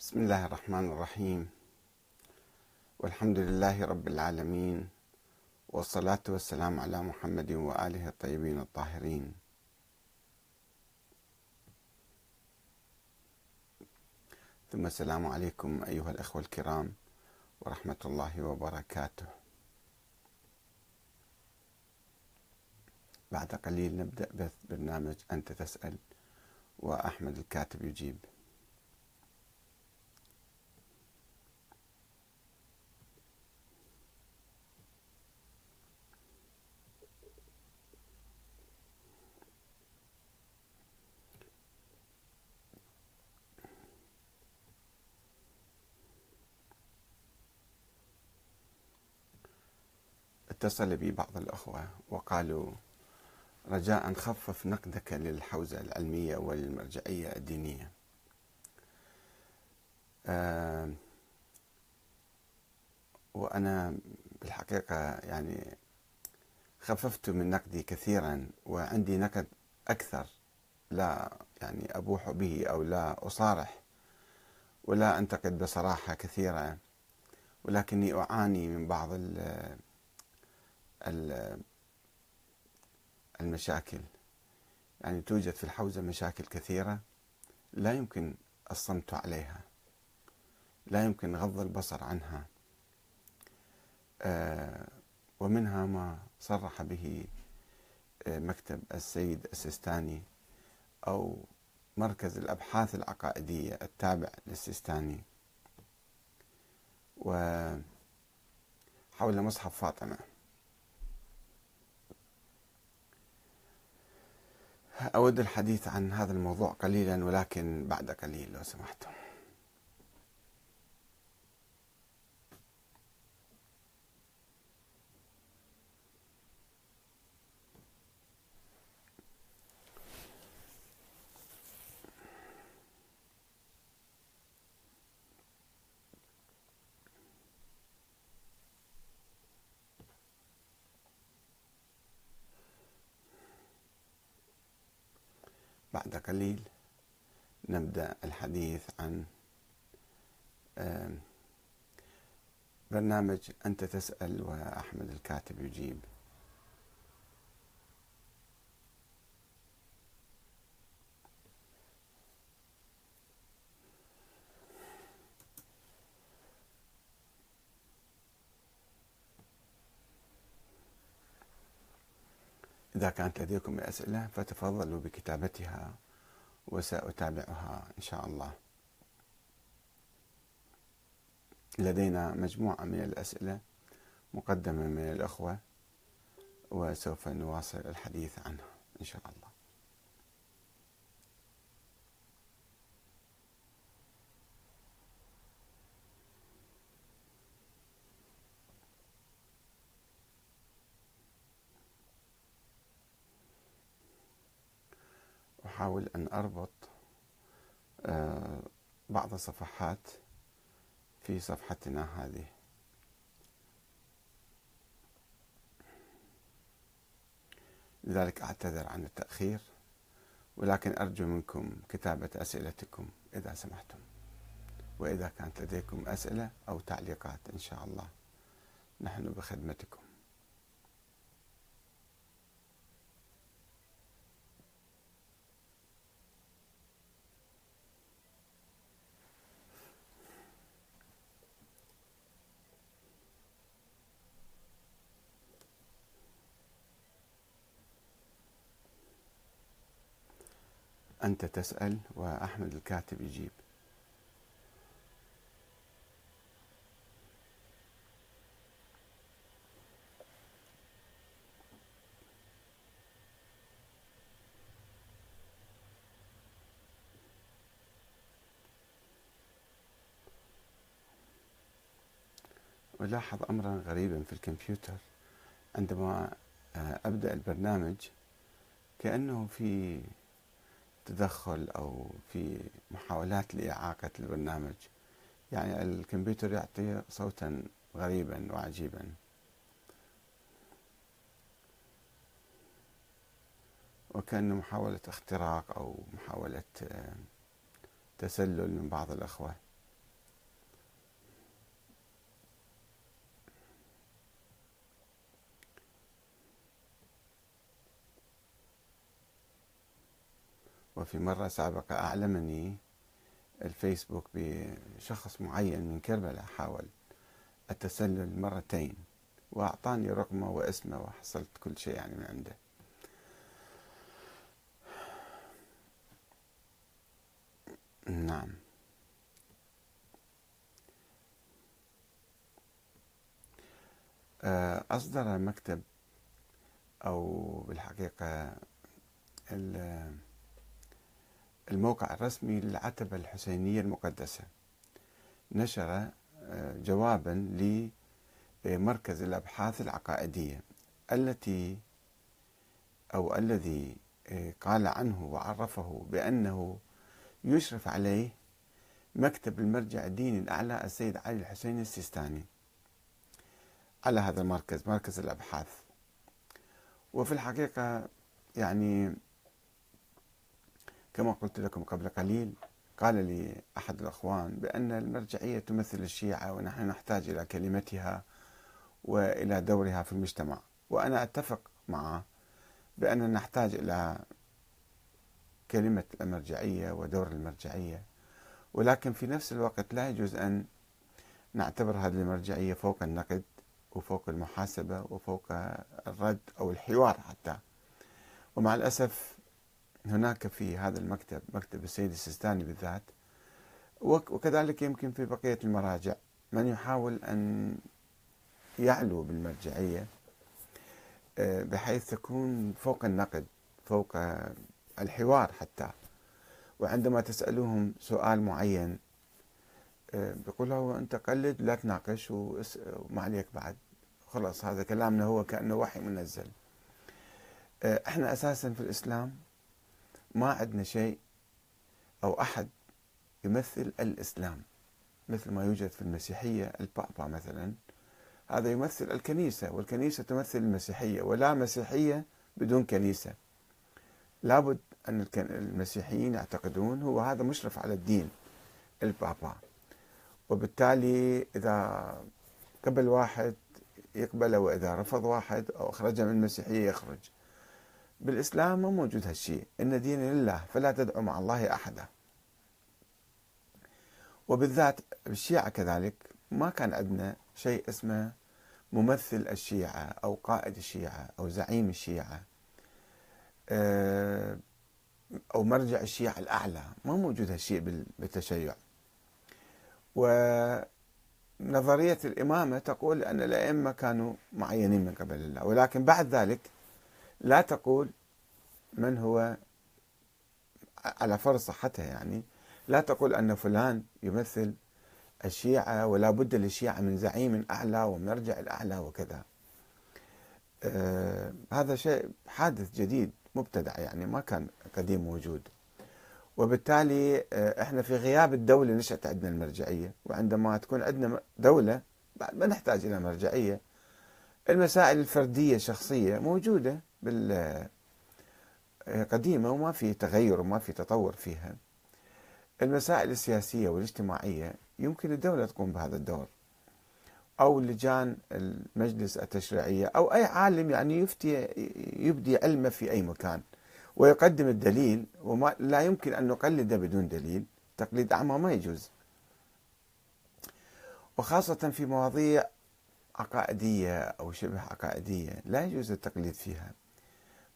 بسم الله الرحمن الرحيم. والحمد لله رب العالمين والصلاة والسلام على محمد وآله الطيبين الطاهرين. ثم السلام عليكم أيها الأخوة الكرام ورحمة الله وبركاته. بعد قليل نبدأ بث برنامج أنت تسأل وأحمد الكاتب يجيب. اتصل بي بعض الأخوة وقالوا رجاء خفف نقدك للحوزة العلمية والمرجعية الدينية. أه وأنا بالحقيقة يعني خففت من نقدي كثيرا وعندي نقد أكثر لا يعني أبوح به أو لا أصارح ولا أنتقد بصراحة كثيرة ولكني أعاني من بعض المشاكل. يعني توجد في الحوزة مشاكل كثيرة لا يمكن الصمت عليها لا يمكن غض البصر عنها. آه، ومنها ما صرح به آه، مكتب السيد السيستاني أو مركز الأبحاث العقائدية التابع للسيستاني. وحول مصحف فاطمة. أود الحديث عن هذا الموضوع قليلا ولكن بعد قليل لو سمحتم. بعد قليل نبدأ الحديث عن برنامج أنت تسأل وأحمد الكاتب يجيب. إذا كانت لديكم أسئلة فتفضلوا بكتابتها وسأتابعها إن شاء الله. لدينا مجموعة من الأسئلة مقدمة من الأخوة وسوف نواصل الحديث عنها إن شاء الله. أحاول أن أربط آه، بعض الصفحات في صفحتنا هذه. لذلك أعتذر عن التأخير ولكن أرجو منكم كتابة أسئلتكم إذا سمحتم وإذا كانت لديكم أسئلة أو تعليقات إن شاء الله. نحن بخدمتكم. أنت تسأل وأحمد الكاتب يجيب. ألاحظ أمرا غريبا في الكمبيوتر. عندما آه، أبدأ البرنامج كأنه في تدخل أو في محاولات لإعاقة البرنامج. يعني الكمبيوتر يعطي صوتا غريبا وعجيبا. وكأنه محاولة اختراق أو محاولة آه، تسلل من بعض الأخوة. وفي مرة سابقة أعلمني الفيسبوك بشخص معين من كربلاء حاول التسلل مرتين وأعطاني رقمه واسمه وحصلت كل شيء يعني من عنده. نعم. آه، أصدر مكتب أو بالحقيقة الموقع الرسمي للعتبة الحسينية المقدسة. نشر آه، جوابا لمركز الأبحاث العقائدية التي أو الذي آه، قال عنه وعرفه بأنه يشرف عليه مكتب المرجع الديني الأعلى السيد علي الحسين السيستاني. على هذا المركز مركز الأبحاث. وفي الحقيقة يعني كما قلت لكم قبل قليل قال لي أحد الأخوان بأن المرجعية تمثل الشيعة ونحن نحتاج إلى كلمتها وإلى دورها في المجتمع. وأنا أتفق معه بأننا نحتاج إلى كلمة المرجعية ودور المرجعية. ولكن في نفس الوقت لا يجوز أن نعتبر هذه المرجعية فوق النقد وفوق المحاسبة وفوق الرد أو الحوار حتى. ومع الأسف هناك في هذا المكتب مكتب السيد السيستاني بالذات وكذلك يمكن في بقية المراجع من يحاول أن يعلو بالمرجعية آه، بحيث تكون فوق النقد فوق الحوار حتى. وعندما تسألوهم سؤال معين آه، بيقول له أنت قلد لا تناقش وما عليك بعد. خلاص هذا كلامنا هو كأنه وحي منزل. آه، إحنا أساسا في الإسلام ما عندنا شيء أو أحد يمثل الإسلام مثل ما يوجد في المسيحية البابا مثلا. هذا يمثل الكنيسة والكنيسة تمثل المسيحية ولا مسيحية بدون كنيسة. لابد أن المسيحيين يعتقدون هو هذا مشرف على الدين البابا. وبالتالي إذا قبل واحد يقبله وإذا رفض واحد أو أخرجه من المسيحية يخرج. بالإسلام ما موجود هالشيء إن دين لله فلا تدعو مع الله أحدا. وبالذات الشيعة كذلك ما كان عندنا شيء اسمه ممثل الشيعة أو قائد الشيعة أو زعيم الشيعة آه، أو مرجع الشيعة الأعلى. ما موجود هالشيء بالتشيع. ونظرية الإمامة تقول أن الأئمة كانوا معينين من قبل الله. ولكن بعد ذلك لا تقول من هو على فرض صحتها يعني. لا تقول أن فلان يمثل الشيعة ولا بد للشيعة من زعيم أعلى ومرجع الأعلى وكذا. آه هذا شيء حادث جديد مبتدع يعني ما كان قديم موجود وبالتالي آه إحنا في غياب الدولة نشأت عندنا المرجعية وعندما تكون عندنا دولة بعد ما نحتاج إلى مرجعية المسائل الفردية الشخصية موجودة. بال آه، قديمة وما في تغير وما في تطور فيها. المسائل السياسية والاجتماعية يمكن الدولة تقوم بهذا الدور. أو لجان المجلس التشريعية أو أي عالم يعني يفتي يبدي علمه في أي مكان ويقدم الدليل وما لا يمكن أن نقلد بدون دليل. تقليد أعمى ما يجوز. وخاصة في مواضيع عقائدية أو شبه عقائدية لا يجوز التقليد فيها.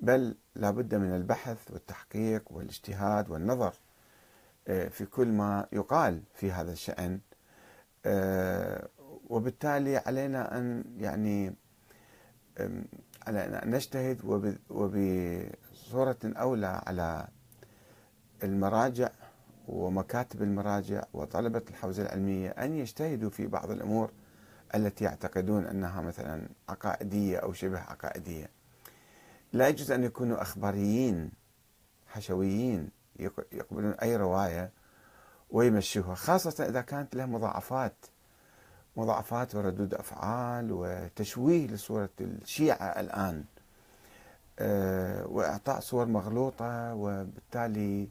بل لابد من البحث والتحقيق والاجتهاد والنظر آه، في كل ما يقال في هذا الشأن. آه، وبالتالي علينا أن يعني علينا أن نجتهد وبصورة أولى على المراجع ومكاتب المراجع وطلبة الحوزة العلمية أن يجتهدوا في بعض الأمور التي يعتقدون أنها مثلا عقائدية أو شبه عقائدية. لا يجوز أن يكونوا أخباريين حشويين يقبلون أي رواية ويمشوها خاصة إذا كانت لها مضاعفات مضاعفات وردود أفعال وتشويه لصورة الشيعة الآن. آه، وإعطاء صور مغلوطة وبالتالي